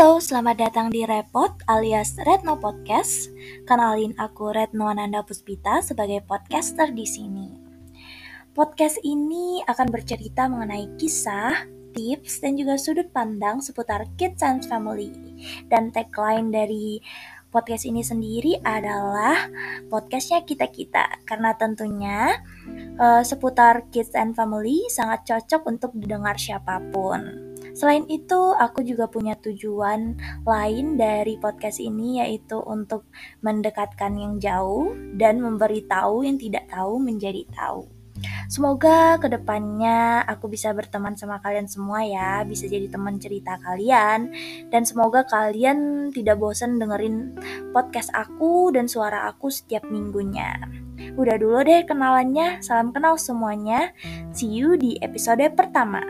Halo, selamat datang di Repot alias Retno Podcast. Kenalin aku Retno Ananda Puspita sebagai podcaster di sini. Podcast ini akan bercerita mengenai kisah, tips, dan juga sudut pandang seputar kids and family. Dan tagline dari podcast ini sendiri adalah podcastnya kita-kita. Karena tentunya uh, seputar kids and family sangat cocok untuk didengar siapa pun. Selain itu, aku juga punya tujuan lain dari podcast ini yaitu untuk mendekatkan yang jauh dan memberitahu yang tidak tahu menjadi tahu. Semoga ke depannya aku bisa berteman sama kalian semua ya, bisa jadi teman cerita kalian, dan semoga kalian tidak bosan dengerin podcast aku dan suara aku setiap minggunya. Udah dulu deh kenalannya, salam kenal semuanya. See you di episode pertama.